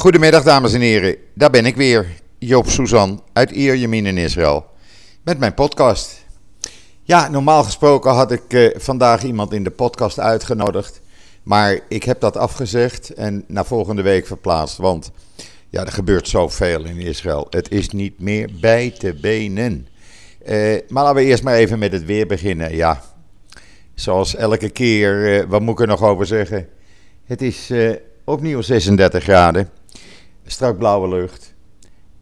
Goedemiddag dames en heren, daar ben ik weer, Joop Suzan uit Ierjemien in Israël, met mijn podcast. Ja, normaal gesproken had ik uh, vandaag iemand in de podcast uitgenodigd, maar ik heb dat afgezegd en naar volgende week verplaatst, want ja, er gebeurt zoveel in Israël. Het is niet meer bij te benen. Uh, maar laten we eerst maar even met het weer beginnen. Ja, zoals elke keer, uh, wat moet ik er nog over zeggen? Het is opnieuw 36 graden strak blauwe lucht.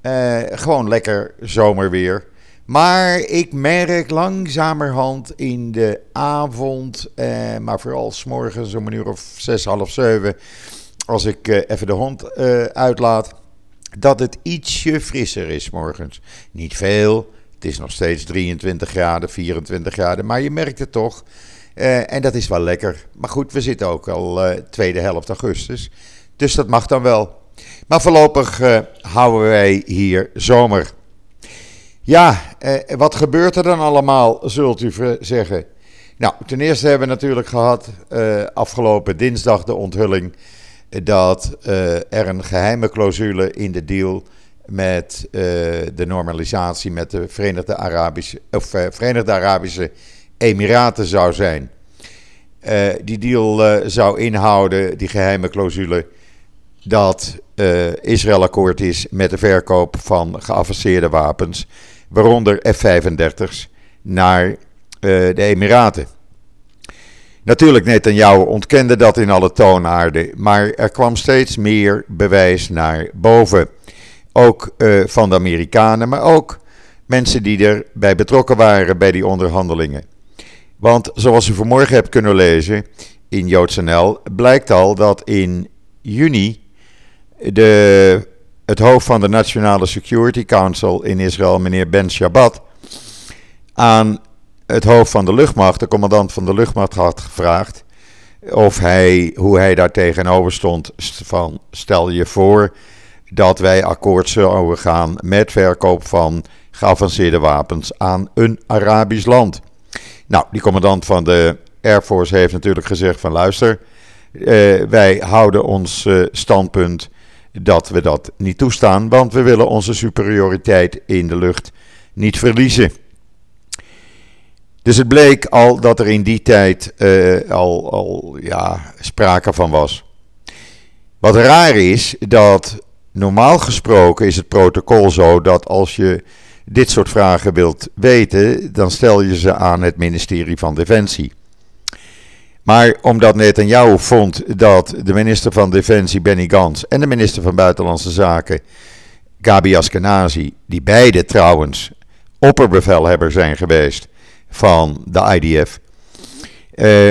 Uh, gewoon lekker zomerweer. Maar ik merk langzamerhand in de avond, uh, maar vooral s morgens om een uur of zes, half zeven, als ik uh, even de hond uitlaat, dat het ietsje frisser is morgens. Niet veel, het is nog steeds 23 graden, 24 graden, maar je merkt het toch. en dat is wel lekker. Maar goed, we zitten ook al tweede helft augustus, dus dat mag dan wel. Maar voorlopig uh, houden wij hier zomer. Ja, uh, wat gebeurt er dan allemaal, zult u zeggen? Nou, ten eerste hebben we natuurlijk gehad uh, afgelopen dinsdag de onthulling dat er een geheime clausule in de deal met de normalisatie met de Verenigde Arabische, of, Verenigde Arabische Emiraten zou zijn. die deal zou inhouden, die geheime clausule, dat uh, Israël akkoord is met de verkoop van geavanceerde wapens, waaronder F-35's, naar uh, de Emiraten. Natuurlijk, Netanyahu ontkende dat in alle toonaarden, maar er kwam steeds meer bewijs naar boven. Ook uh, van de Amerikanen, maar ook mensen die erbij betrokken waren bij die onderhandelingen. Want zoals u vanmorgen hebt kunnen lezen in JoodsNL, blijkt al dat in juni de, het hoofd van de Nationale Security Council in Israël, meneer Ben Shabbat, aan het hoofd van de luchtmacht, de commandant van de luchtmacht, had gevraagd of hij, hoe hij daar tegenover stond. Van stel je voor dat wij akkoord zouden gaan met verkoop van geavanceerde wapens aan een Arabisch land. Nou, die commandant van de Air Force heeft natuurlijk gezegd van luister, uh, wij houden ons uh, standpunt dat we dat niet toestaan, want we willen onze superioriteit in de lucht niet verliezen. Dus het bleek al dat er in die tijd uh, al, al ja, sprake van was. Wat raar is, dat normaal gesproken is het protocol zo dat als je dit soort vragen wilt weten, dan stel je ze aan het ministerie van Defensie. Maar omdat Netanyahu vond dat de minister van Defensie Benny Gantz en de minister van Buitenlandse Zaken Gabi Askenazi, die beide trouwens opperbevelhebber zijn geweest van de IDF, eh,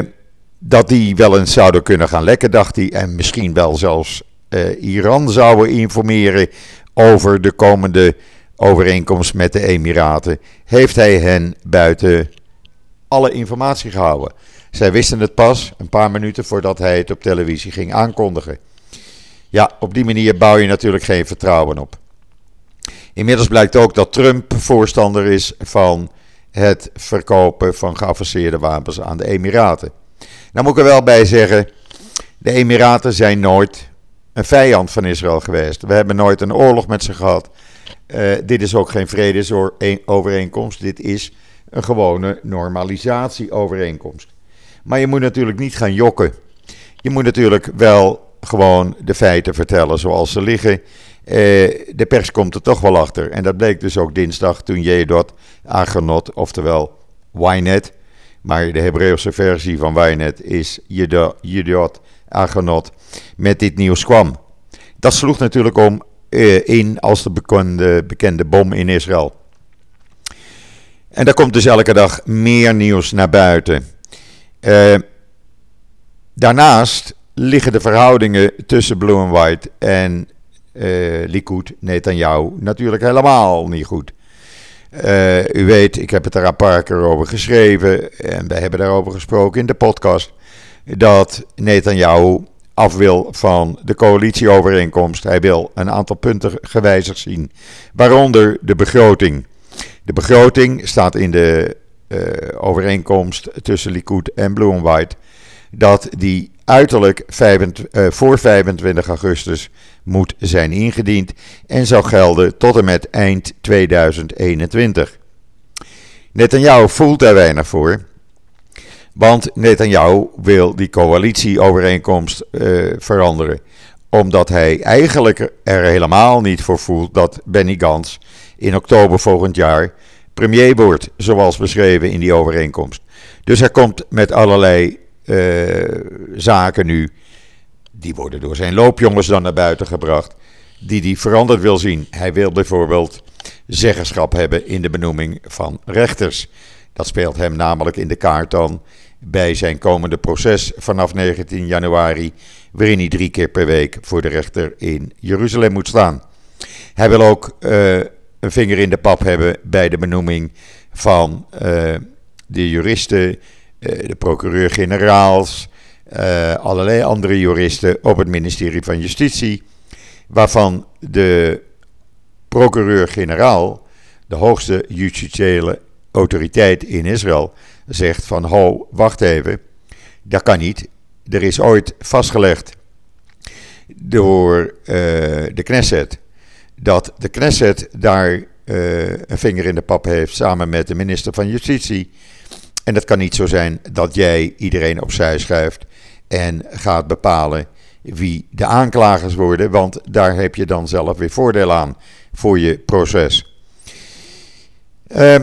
dat die wel eens zouden kunnen gaan lekken, dacht hij. En misschien wel zelfs eh, Iran zouden informeren over de komende overeenkomst met de Emiraten. Heeft hij hen buiten alle informatie gehouden. Zij wisten het pas een paar minuten voordat hij het op televisie ging aankondigen. Ja, op die manier bouw je natuurlijk geen vertrouwen op. Inmiddels blijkt ook dat Trump voorstander is van het verkopen van geavanceerde wapens aan de Emiraten. Nou moet ik er wel bij zeggen, de Emiraten zijn nooit een vijand van Israël geweest. We hebben nooit een oorlog met ze gehad. Uh, dit is ook geen vredesovereenkomst, dit is een gewone normalisatieovereenkomst. Maar je moet natuurlijk niet gaan jokken. Je moet natuurlijk wel gewoon de feiten vertellen zoals ze liggen. Eh, de pers komt er toch wel achter. En dat bleek dus ook dinsdag toen Jedot Agenot, oftewel Ynet. Maar de Hebreeuwse versie van Ynet is Jedot Agenot. Met dit nieuws kwam. Dat sloeg natuurlijk om uh, in als de bekende, bekende bom in Israël. En daar komt dus elke dag meer nieuws naar buiten. Uh, daarnaast liggen de verhoudingen tussen Blue and White en uh, Likud, Netanyahu, natuurlijk helemaal niet goed. Uh, u weet, ik heb het er een paar keer over geschreven en we hebben daarover gesproken in de podcast. Dat Netanyahu af wil van de coalitieovereenkomst. Hij wil een aantal punten gewijzigd zien, waaronder de begroting. De begroting staat in de overeenkomst tussen Likud en Blue and White. Dat die uiterlijk 25, voor 25 augustus moet zijn ingediend en zou gelden tot en met eind 2021. Netanyahu voelt daar weinig voor. Want Netanyahu wil die coalitieovereenkomst uh, veranderen. Omdat hij eigenlijk er helemaal niet voor voelt dat Benny Gantz in oktober volgend jaar premier wordt. Zoals beschreven in die overeenkomst. Dus hij komt met allerlei uh, zaken nu. Die worden door zijn loopjongens dan naar buiten gebracht. Die hij veranderd wil zien. Hij wil bijvoorbeeld zeggenschap hebben in de benoeming van rechters. Dat speelt hem namelijk in de kaart dan bij zijn komende proces vanaf 19 januari, waarin hij drie keer per week voor de rechter in Jeruzalem moet staan. Hij wil ook uh, een vinger in de pap hebben bij de benoeming van uh, de juristen, uh, de procureur-generaals, allerlei andere juristen op het ministerie van Justitie, waarvan de procureur-generaal, de hoogste justitiële autoriteit in Israël, zegt van ho, wacht even, dat kan niet. Er is ooit vastgelegd door de Knesset dat de Knesset daar uh, een vinger in de pap heeft samen met de minister van Justitie. En het kan niet zo zijn dat jij iedereen opzij schuift en gaat bepalen wie de aanklagers worden, want daar heb je dan zelf weer voordeel aan voor je proces. Uh,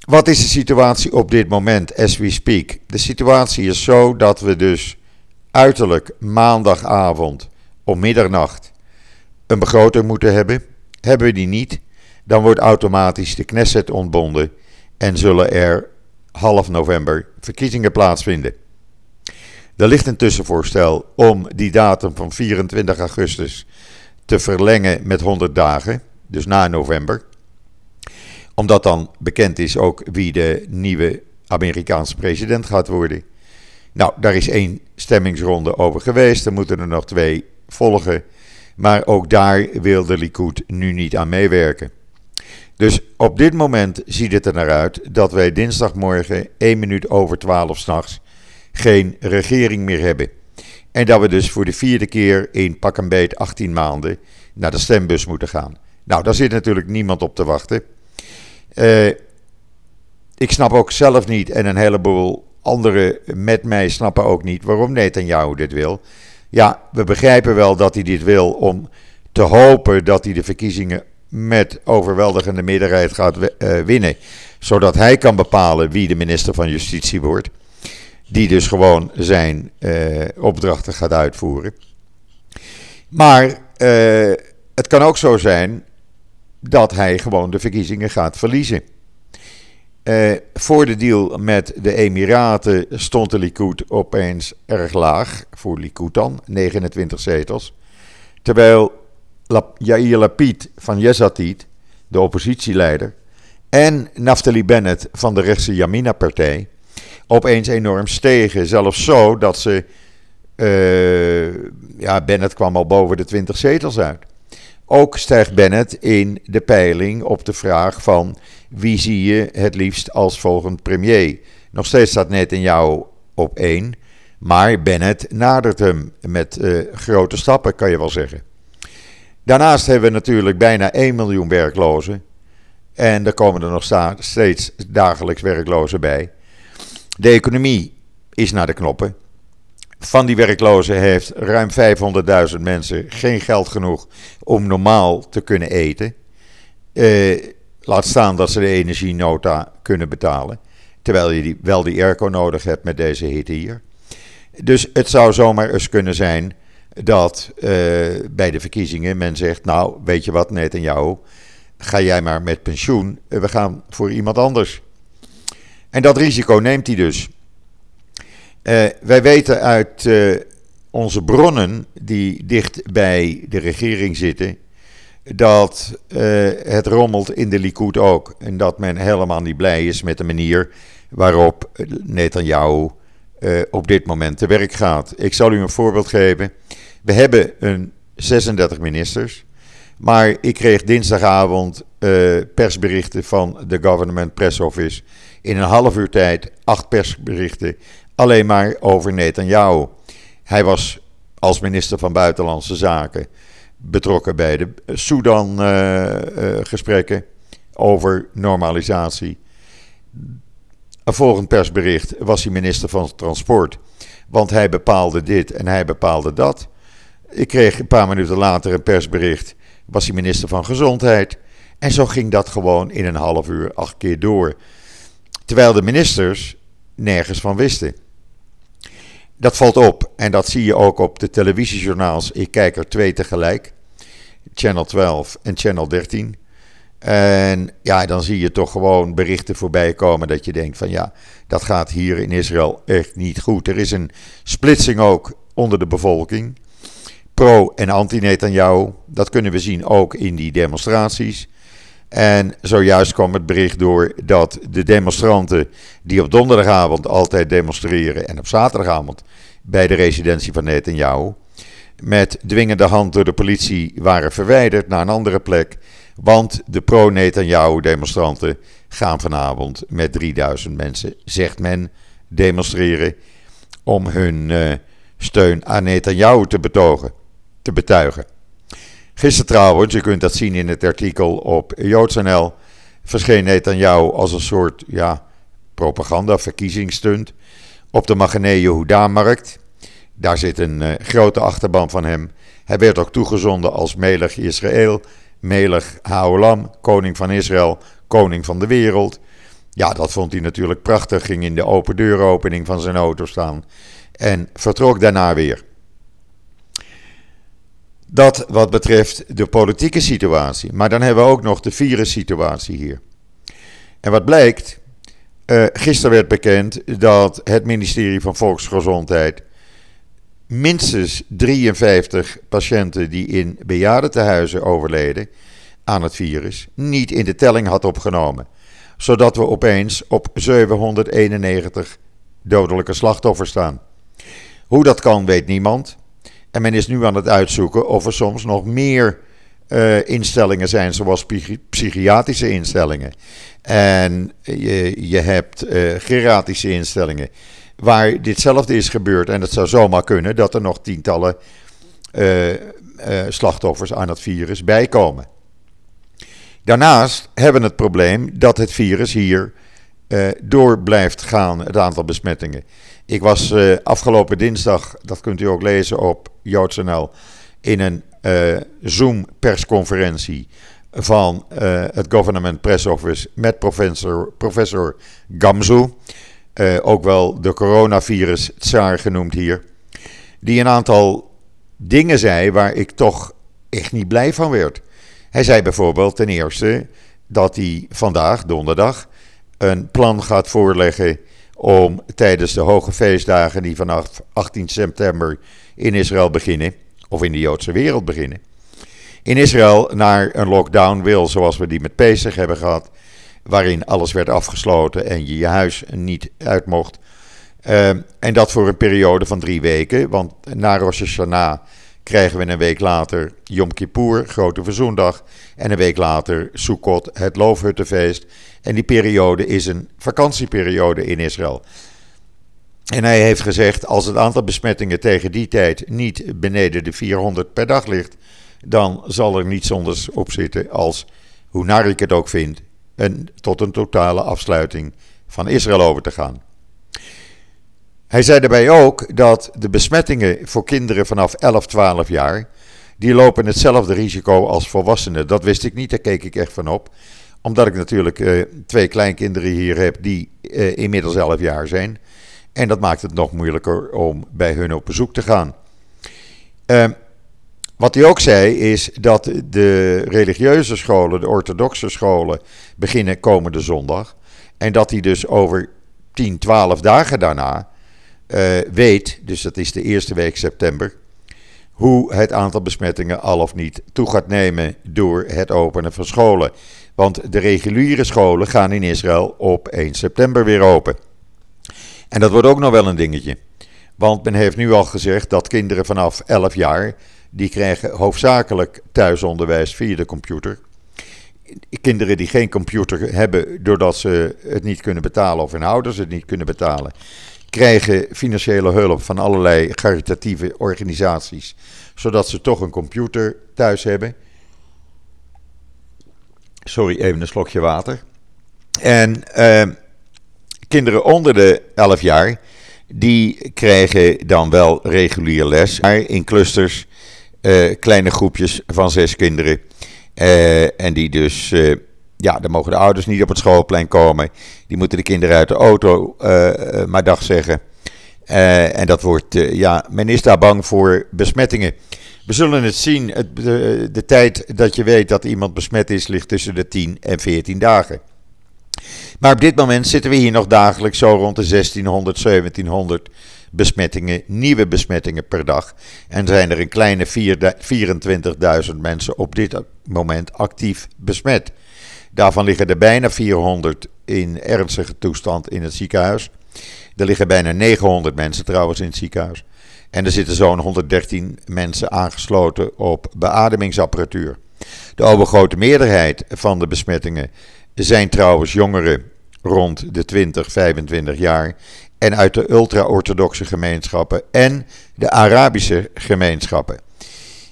wat is de situatie op dit moment, as we speak? De situatie is zo dat we dus uiterlijk maandagavond om middernacht een begroting moeten hebben. Hebben we die niet, dan wordt automatisch de Knesset ontbonden en zullen er half november verkiezingen plaatsvinden. Er ligt een tussenvoorstel om die datum van 24 augustus te verlengen met 100 dagen, dus na november omdat dan bekend is ook wie de nieuwe Amerikaanse president gaat worden. Nou, daar is één stemmingsronde over geweest. Er moeten er nog twee volgen. Maar ook daar wil de Likud nu niet aan meewerken. Dus op dit moment ziet het er naar uit dat wij dinsdagmorgen 1 minuut over 12 s'nachts geen regering meer hebben. En dat we dus voor de vierde keer in pak een beet 18 maanden naar de stembus moeten gaan. Nou, daar zit natuurlijk niemand op te wachten. Uh, ik snap ook zelf niet, en een heleboel anderen met mij snappen ook niet, waarom Netanyahu dit wil. Ja, we begrijpen wel dat hij dit wil om te hopen dat hij de verkiezingen met overweldigende meerderheid gaat uh, winnen. Zodat hij kan bepalen wie de minister van Justitie wordt. Die dus gewoon zijn uh, opdrachten gaat uitvoeren. Maar uh, het kan ook zo zijn dat hij gewoon de verkiezingen gaat verliezen. Uh, voor de deal met de Emiraten stond de Likud opeens erg laag, voor Likud dan, 29 zetels. Terwijl Yair Lapid van Yezatit, de oppositieleider, en Naftali Bennett van de rechtse Yamina-partij opeens enorm stegen. Zelfs zo dat ze, uh, ja, Bennett kwam al boven de 20 zetels uit. Ook stijgt Bennett in de peiling op de vraag van wie zie je het liefst als volgend premier. Nog steeds staat net in jou op één, maar Bennett nadert hem met uh, grote stappen, kan je wel zeggen. Daarnaast hebben we natuurlijk bijna 1 miljoen werklozen. En er komen er nog steeds dagelijks werklozen bij. De economie is naar de knoppen. Van die werklozen heeft ruim 500.000 mensen geen geld genoeg om normaal te kunnen eten. Uh, laat staan dat ze de energienota kunnen betalen. Terwijl je die, wel die airco nodig hebt met deze hitte hier. Dus het zou zomaar eens kunnen zijn dat uh, bij de verkiezingen men zegt: Nou, weet je wat, net en jou, ga jij maar met pensioen. We gaan voor iemand anders. En dat risico neemt hij dus. Uh, wij weten uit uh, onze bronnen, die dicht bij de regering zitten, dat uh, het rommelt in de Likud ook. En dat men helemaal niet blij is met de manier waarop Netanyahu op dit moment te werk gaat. Ik zal u een voorbeeld geven. We hebben een 36 ministers. Maar ik kreeg dinsdagavond persberichten van de Government Press Office. In een half uur tijd acht persberichten alleen maar over Netanyahu. Hij was als minister van Buitenlandse Zaken betrokken bij de Sudan-gesprekken over normalisatie. Een volgend persbericht was hij minister van Transport, want hij bepaalde dit en hij bepaalde dat. Ik kreeg een paar minuten later een persbericht, was hij minister van Gezondheid. En zo ging dat gewoon in een half uur acht keer door. Terwijl de ministers nergens van wisten. Dat valt op en dat zie je ook op de televisiejournaals. Ik kijk er twee tegelijk. Channel 12 en Channel 13. En ja, dan zie je toch gewoon berichten voorbij komen dat je denkt van ja, dat gaat hier in Israël echt niet goed. Er is een splitsing ook onder de bevolking. Pro- en anti-Netanyahu. Dat kunnen we zien ook in die demonstraties. En zojuist kwam het bericht door dat de demonstranten die op donderdagavond altijd demonstreren en op zaterdagavond bij de residentie van Netanyahu met dwingende hand door de politie waren verwijderd naar een andere plek. Want de pro-Netanyahu-demonstranten gaan vanavond met 3000 mensen, zegt men, demonstreren om hun uh, steun aan Netanyahu te betogen, te betuigen. Gisteren trouwens, je kunt dat zien in het artikel op JoodsNL, verscheen Netanyahu als een soort ja, propaganda-verkiezingsstunt op de Magane Yehuda-markt. Daar zit een uh, grote achterban van hem. Hij werd ook toegezonden als Melech Israël, Melech Haolam, koning van Israël, koning van de wereld. Ja, dat vond hij natuurlijk prachtig. Ging in de open deuropening van zijn auto staan en vertrok daarna weer. Dat wat betreft de politieke situatie. Maar dan hebben we ook nog de virussituatie hier. En wat blijkt, uh, gisteren werd bekend dat het ministerie van Volksgezondheid minstens 53 patiënten die in bejaardentehuizen overleden aan het virus niet in de telling had opgenomen. Zodat we opeens op 791 dodelijke slachtoffers staan. Hoe dat kan, weet niemand. En men is nu aan het uitzoeken of er soms nog meer uh, instellingen zijn, zoals psychiatrische instellingen. En je, je hebt uh, geriatrische instellingen waar ditzelfde is gebeurd. En het zou zomaar kunnen dat er nog tientallen uh, slachtoffers aan het virus bijkomen. Daarnaast hebben we het probleem dat het virus hier door blijft gaan, het aantal besmettingen. Ik was afgelopen dinsdag, dat kunt u ook lezen op JoodsNL, in een Zoom-persconferentie van het Government Press Office met professor, professor Gamzu. Uh, ook wel de coronavirus tsaar genoemd hier. Die een aantal dingen zei waar ik toch echt niet blij van werd. Hij zei bijvoorbeeld ten eerste dat hij vandaag, donderdag, een plan gaat voorleggen om tijdens de hoge feestdagen die vanaf 18 september in Israël beginnen, of in de Joodse wereld beginnen, in Israël naar een lockdown wil zoals we die met Pesach hebben gehad waarin alles werd afgesloten en je je huis niet uit mocht. Uh, en dat voor een periode van drie weken, want na Rosh Hashanah krijgen we een week later Yom Kippur, Grote Verzoendag, en een week later Sukkot, het Loofhuttenfeest. En die periode is een vakantieperiode in Israël. En hij heeft gezegd, als het aantal besmettingen tegen die tijd niet beneden de 400 per dag ligt, dan zal er niets anders op zitten als, hoe naar ik het ook vind, tot een totale afsluiting van Israël over te gaan. Hij zei daarbij ook dat de besmettingen voor kinderen vanaf 11, 12 jaar, die lopen hetzelfde risico als volwassenen. Dat wist ik niet, daar keek ik echt van op. Omdat ik natuurlijk uh, twee kleinkinderen hier heb die uh, inmiddels 11 jaar zijn. En dat maakt het nog moeilijker om bij hun op bezoek te gaan. Uh, wat hij ook zei is dat de religieuze scholen, de orthodoxe scholen, beginnen komende zondag. En dat hij dus over 10, 12 dagen daarna uh, weet, dus dat is de eerste week september, hoe het aantal besmettingen al of niet toe gaat nemen door het openen van scholen. Want de reguliere scholen gaan in Israël op 1 september weer open. En dat wordt ook nog wel een dingetje. Want men heeft nu al gezegd dat kinderen vanaf 11 jaar die krijgen hoofdzakelijk thuisonderwijs via de computer. Kinderen die geen computer hebben doordat ze het niet kunnen betalen of hun ouders het niet kunnen betalen, krijgen financiële hulp van allerlei caritatieve organisaties, zodat ze toch een computer thuis hebben. Sorry, even een slokje water. En uh, kinderen onder de 11 jaar, die krijgen dan wel regulier les, maar in clusters, uh, kleine groepjes van zes kinderen. Uh, en die dus, uh, ja, dan mogen de ouders niet op het schoolplein komen. Die moeten de kinderen uit de auto maar dag zeggen. en dat wordt, ja, men is daar bang voor besmettingen. We zullen het zien. Het, de, de, tijd dat je weet dat iemand besmet is, ligt tussen de 10 en 14 dagen. Maar op dit moment zitten we hier nog dagelijks zo rond de 1600, 1700 besmettingen, nieuwe besmettingen per dag. En zijn er een kleine 24.000 mensen op dit moment actief besmet. Daarvan liggen er bijna 400 in ernstige toestand in het ziekenhuis. Er liggen bijna 900 mensen trouwens in het ziekenhuis. En er zitten zo'n 113 mensen aangesloten op beademingsapparatuur. De overgrote meerderheid van de besmettingen zijn trouwens jongeren rond de 20, 25 jaar en uit de ultra-orthodoxe gemeenschappen en de Arabische gemeenschappen.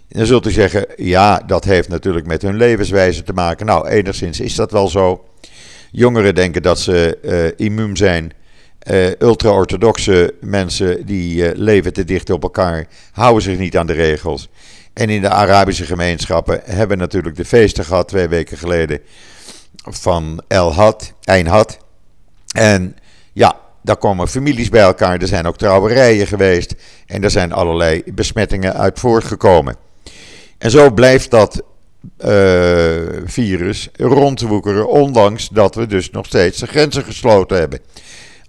Dan zult u zeggen, ja, dat heeft natuurlijk met hun levenswijze te maken. Nou, enigszins is dat wel zo. Jongeren denken dat ze uh, immuun zijn. Uh, ultra-orthodoxe mensen die uh, leven te dicht op elkaar, houden zich niet aan de regels. En in de Arabische gemeenschappen hebben natuurlijk de feesten gehad twee weken geleden van El Had, Ein. En ja, daar komen families bij elkaar. Er zijn ook trouwerijen geweest. En er zijn allerlei besmettingen uit voortgekomen. En zo blijft dat uh, virus rondwoekeren, ondanks dat we dus nog steeds de grenzen gesloten hebben.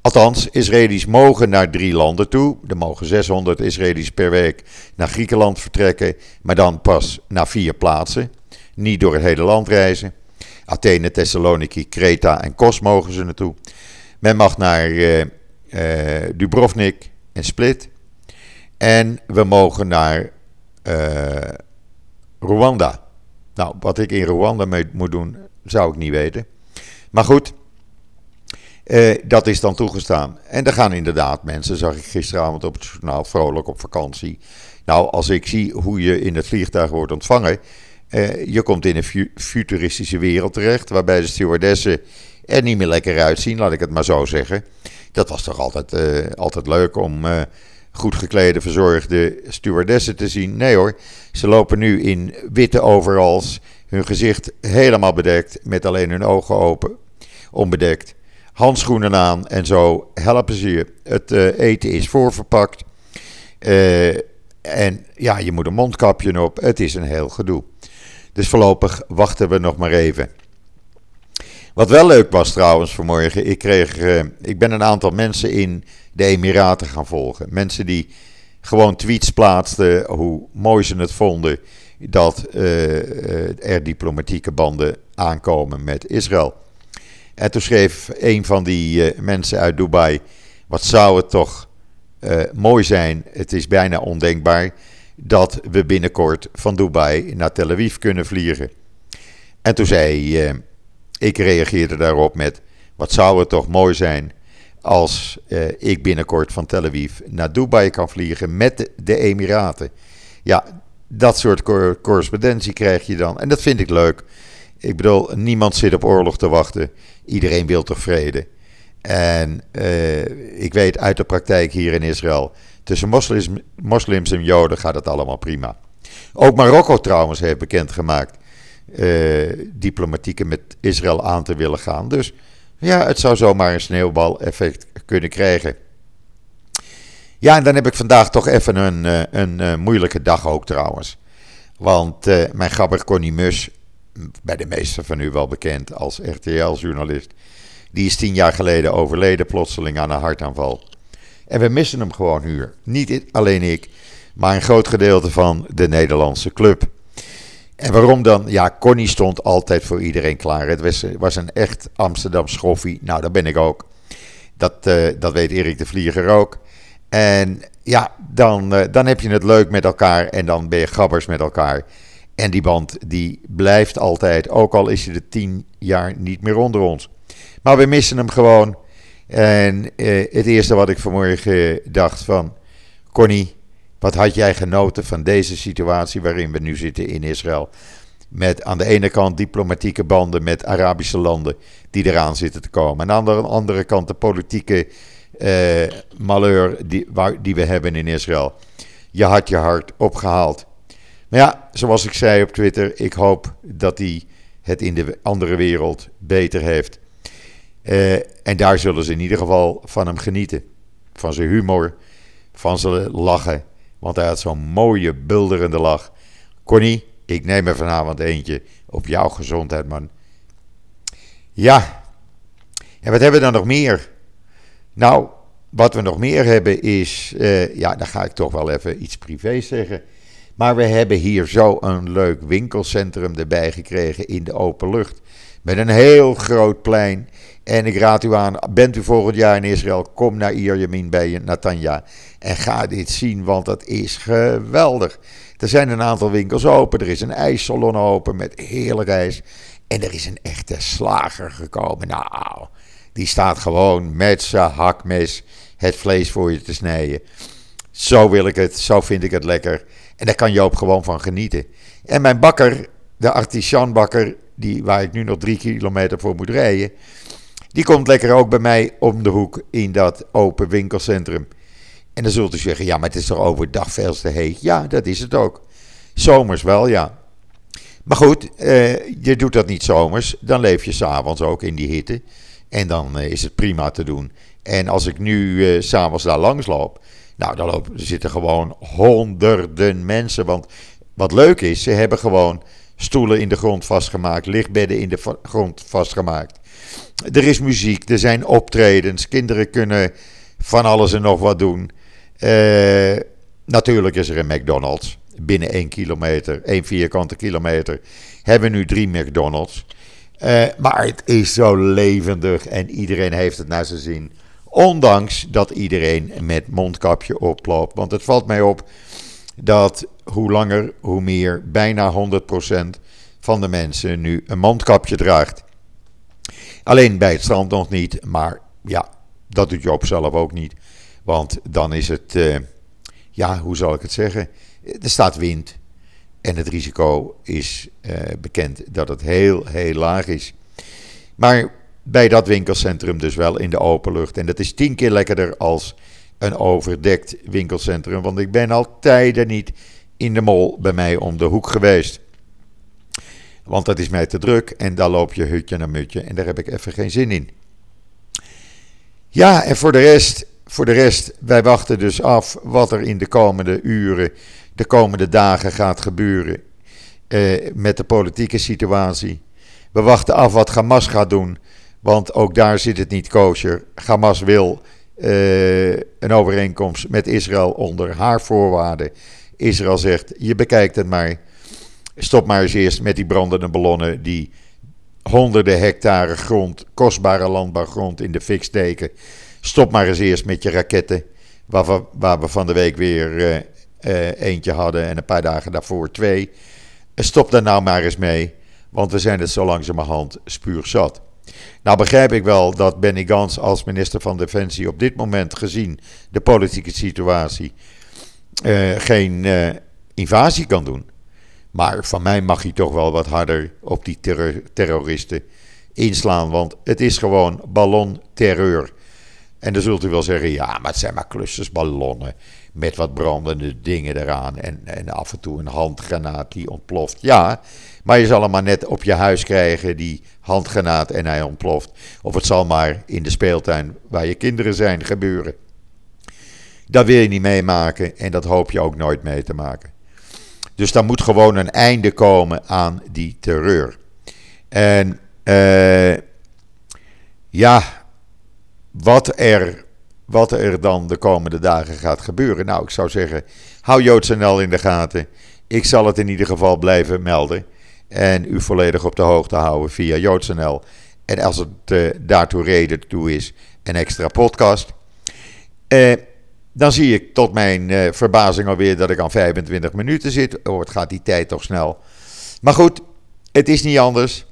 Althans, Israëli's mogen naar drie landen toe. Er mogen 600 Israëli's per week naar Griekenland vertrekken, maar dan pas naar vier plaatsen. Niet door het hele land reizen. Athene, Thessaloniki, Kreta en Kos mogen ze naartoe. Men mag naar uh, uh, Dubrovnik en Split. En we mogen naar uh, Rwanda. Nou, wat ik in Rwanda mee moet doen, zou ik niet weten. Maar goed, dat is dan toegestaan. En er gaan inderdaad mensen, zag ik gisteravond op het journaal, vrolijk op vakantie. Nou, als ik zie hoe je in het vliegtuig wordt ontvangen. Uh, je komt in een futuristische wereld terecht, waarbij de stewardessen er niet meer lekker uitzien, laat ik het maar zo zeggen. Dat was toch altijd, uh, altijd leuk om uh, goed geklede, verzorgde stewardessen te zien. Nee hoor, ze lopen nu in witte overals, hun gezicht helemaal bedekt, met alleen hun ogen open, onbedekt. Handschoenen aan en zo helpen ze je. Het eten is voorverpakt. en ja, je moet een mondkapje op. Het is een heel gedoe. Dus voorlopig wachten we nog maar even. Wat wel leuk was trouwens vanmorgen, ik, kreeg, uh, ik ben een aantal mensen in de Emiraten gaan volgen. Mensen die gewoon tweets plaatsten hoe mooi ze het vonden dat uh, er diplomatieke banden aankomen met Israël. En toen schreef een van die mensen uit Dubai, wat zou het toch mooi zijn, het is bijna ondenkbaar dat we binnenkort van Dubai naar Tel Aviv kunnen vliegen. En toen zei uh, ik reageerde daarop met: wat zou het toch mooi zijn als uh, ik binnenkort van Tel Aviv naar Dubai kan vliegen met de, Emiraten. Ja, dat soort cor correspondentie krijg je dan. En dat vind ik leuk. Ik bedoel, niemand zit op oorlog te wachten. Iedereen wil toch vrede. En uh, ik weet uit de praktijk hier in Israël Tussen moslims, en joden gaat het allemaal prima. Ook Marokko trouwens heeft bekendgemaakt uh, diplomatieke met Israël aan te willen gaan. Dus ja, het zou zomaar een sneeuwbaleffect kunnen krijgen. Ja, en dan heb ik vandaag toch even een, eh, een, eh, moeilijke dag ook trouwens. Want mijn gabber Connie Mus, bij de meesten van u wel bekend als RTL-journalist, die is tien jaar geleden overleden plotseling aan een hartaanval. En we missen hem gewoon hier. Niet alleen ik, maar een groot gedeelte van de Nederlandse club. En waarom dan? Ja, Connie stond altijd voor iedereen klaar. Het was, was een echt Amsterdam schoffie. Nou, dat ben ik ook. Dat, uh, dat weet Erik de Vlieger ook. En ja, dan, uh, dan heb je het leuk met elkaar en dan ben je gabbers met elkaar. En die band die blijft altijd, ook al is je de tien jaar niet meer onder ons. Maar we missen hem gewoon. En eh, het eerste wat ik vanmorgen dacht van, Connie, wat had jij genoten van deze situatie waarin we nu zitten in Israël? Met aan de ene kant diplomatieke banden met Arabische landen die eraan zitten te komen. En aan de andere kant de politieke uh, malheur die, die we hebben in Israël. Je had je hart opgehaald. Maar ja, zoals ik zei op Twitter, ik hoop dat hij het in de andere wereld beter heeft. Uh, en daar zullen ze in ieder geval van hem genieten. Van zijn humor, van zijn lachen. Want hij had zo'n mooie, bulderende lach. Connie, ik neem er vanavond eentje op jouw gezondheid, man. Ja. En wat hebben we dan nog meer? Nou, wat we nog meer hebben is, uh, ja, dan ga ik toch wel even iets privé zeggen. Maar we hebben hier zo een leuk winkelcentrum erbij gekregen in de open lucht. Met een heel groot plein. En ik raad u aan, bent u volgend jaar in Israël, kom naar Ierjemien bij Natanja. En ga dit zien, want dat is geweldig. Er zijn een aantal winkels open. Er is een ijssalon open met heerlijk ijs. En er is een echte slager gekomen. Nou, die staat gewoon met zijn hakmes het vlees voor je te snijden. Zo wil ik het, zo vind ik het lekker. En daar kan Joop gewoon van genieten. En mijn bakker, de artisanbakker, die, waar ik nu nog drie kilometer voor moet rijden, die komt lekker ook bij mij om de hoek in dat open winkelcentrum. En dan zult u zeggen, ja, maar het is toch overdag veel te heet? Ja, dat is het ook. Zomers wel, ja. Maar goed, eh, je doet dat niet zomers, dan leef je s'avonds ook in die hitte. En dan eh, is het prima te doen. En als ik nu eh, s'avonds daar langs loop, nou, dan er zitten gewoon honderden mensen. Want wat leuk is, ze hebben gewoon stoelen in de grond vastgemaakt, lichtbedden in de grond vastgemaakt. Er is muziek, er zijn optredens, kinderen kunnen van alles en nog wat doen. Uh, natuurlijk is er een McDonald's. Binnen één kilometer, één vierkante kilometer, hebben we nu drie McDonald's. Uh, maar het is zo levendig en iedereen heeft het naar zijn zin. Ondanks dat iedereen met mondkapje oploopt. Want het valt mij op dat hoe langer, hoe meer, bijna 100% van de mensen nu een mondkapje draagt. Alleen bij het strand nog niet, maar ja, dat doet Joop zelf ook niet. Want dan is het, uh, ja, hoe zal ik het zeggen? Er staat wind en het risico is uh, bekend dat het heel, heel laag is. Maar bij dat winkelcentrum dus wel in de open lucht. En dat is tien keer lekkerder als een overdekt winkelcentrum. Want ik ben al tijden niet in de mol bij mij om de hoek geweest. Want dat is mij te druk en daar loop je hutje naar mutje en daar heb ik even geen zin in. Ja, en voor de rest, voor de rest, wij wachten dus af wat er in de komende uren, de komende dagen gaat gebeuren eh, met de politieke situatie. We wachten af wat Hamas gaat doen, want ook daar zit het niet kosher. Hamas wil uh, een overeenkomst met Israël onder haar voorwaarden. Israël zegt: je bekijkt het maar. Stop maar eens eerst met die brandende ballonnen die honderden hectare grond, kostbare landbouwgrond in de fik steken. Stop maar eens eerst met je raketten, waar we, waar we van de week weer uh, uh, eentje hadden en een paar dagen daarvoor twee. Stop daar nou maar eens mee, want we zijn het zo langzamerhand spuurzat. Nou begrijp ik wel dat Benny Gans als minister van Defensie op dit moment gezien de politieke situatie uh, geen invasie kan doen. Maar van mij mag hij toch wel wat harder op die terror terroristen inslaan. Want het is gewoon ballonterreur. En dan zult u wel zeggen: ja, maar het zijn maar klusjesballonnen. Met wat brandende dingen eraan. En, en af en toe een handgranaat die ontploft. Ja, maar je zal hem maar net op je huis krijgen, die handgranaat, en hij ontploft. Of het zal maar in de speeltuin waar je kinderen zijn gebeuren. Dat wil je niet meemaken en dat hoop je ook nooit mee te maken. Dus daar moet gewoon een einde komen aan die terreur. En uh, ja, wat er, wat er dan de komende dagen gaat gebeuren. Nou, ik zou zeggen, hou JoodsNL in de gaten. Ik zal het in ieder geval blijven melden. En u volledig op de hoogte houden via JoodsNL. En als het uh, daartoe reden toe is, een extra podcast. Uh, dan zie ik tot mijn uh, verbazing alweer dat ik aan 25 minuten zit. Oh, het gaat die tijd toch snel. Maar goed, het is niet anders.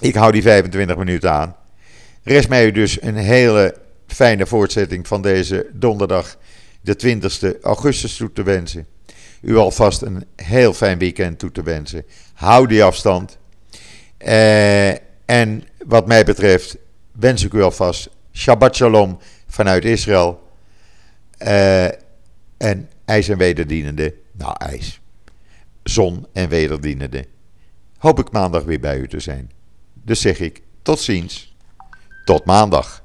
Ik hou die 25 minuten aan. Rest mij dus een hele fijne voortzetting van deze donderdag, de 20 augustus, toe te wensen. U alvast een heel fijn weekend toe te wensen. Hou die afstand. Eh, en wat mij betreft wens ik u alvast Shabbat Shalom vanuit Israël. Uh, en ijs en wederdienende, nou ijs, zon en wederdienende. Hoop ik maandag weer bij u te zijn. Dus zeg ik tot ziens, tot maandag.